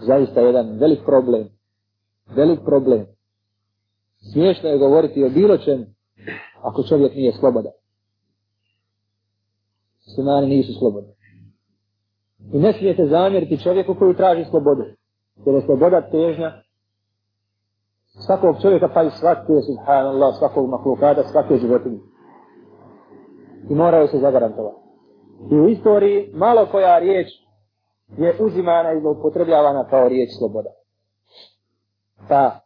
zaista jedan velik problem. Velik problem. Smiješno je govoriti o bilo čem ako čovjek nije slobodan. Muslimani nisu slobodni. I ne smijete zamjeriti čovjeku koji traži slobodu. Jer je sloboda težnja svakog čovjeka pa i svake, subhanallah, svakog mahlukada, svake životinje. I moraju se zagarantovati. I u istoriji malo koja riječ je uzimana i zloupotrebljavana kao riječ sloboda. Pa, Ta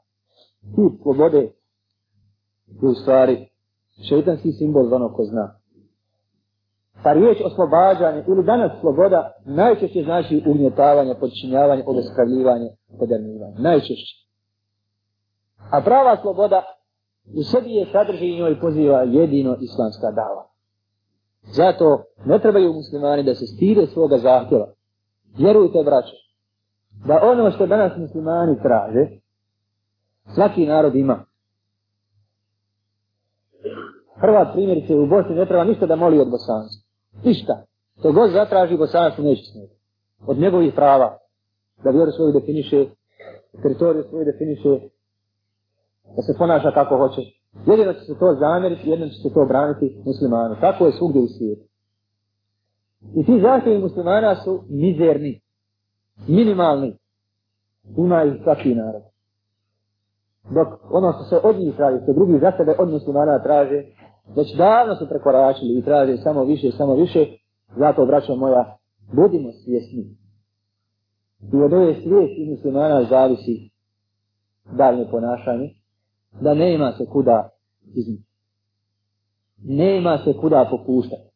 tip slobode je u stvari šeitanski simbol za ono ko zna. Pa riječ oslobađanje ili danas sloboda najčešće znači ugnjetavanje, podčinjavanje, obespravljivanje, podernivanje. Najčešće. A prava sloboda u sebi je sadrži i njoj poziva jedino islamska dava. Zato ne trebaju muslimani da se stire svoga zahtjeva. Vjerujte, braće, da ono što danas muslimani traže, svaki narod ima. Hrvat primjerice u Bosni ne treba ništa da moli od bosanstva. Ništa. To god zatraži bosanstvo neće smjeti. Od njegovih prava. Da vjeru svoju definiše, teritoriju svoju definiše, da se ponaša kako hoće. Jedino će se to zamjeriti, jednom će se to braniti muslimanu. Tako je svugdje u svijetu. I ti zahtjevi muslimana su mizerni, minimalni. Ima ih svaki narod. Dok ono što se od njih traži, što drugi za sebe od muslimana traže, već davno su prekoračili i traže samo više, samo više, zato, braćo moja, budimo svjesni. I od ove svijesti muslimana zavisi daljne ponašanje, da ne ima se kuda izmiti. Ne ima se kuda popuštati.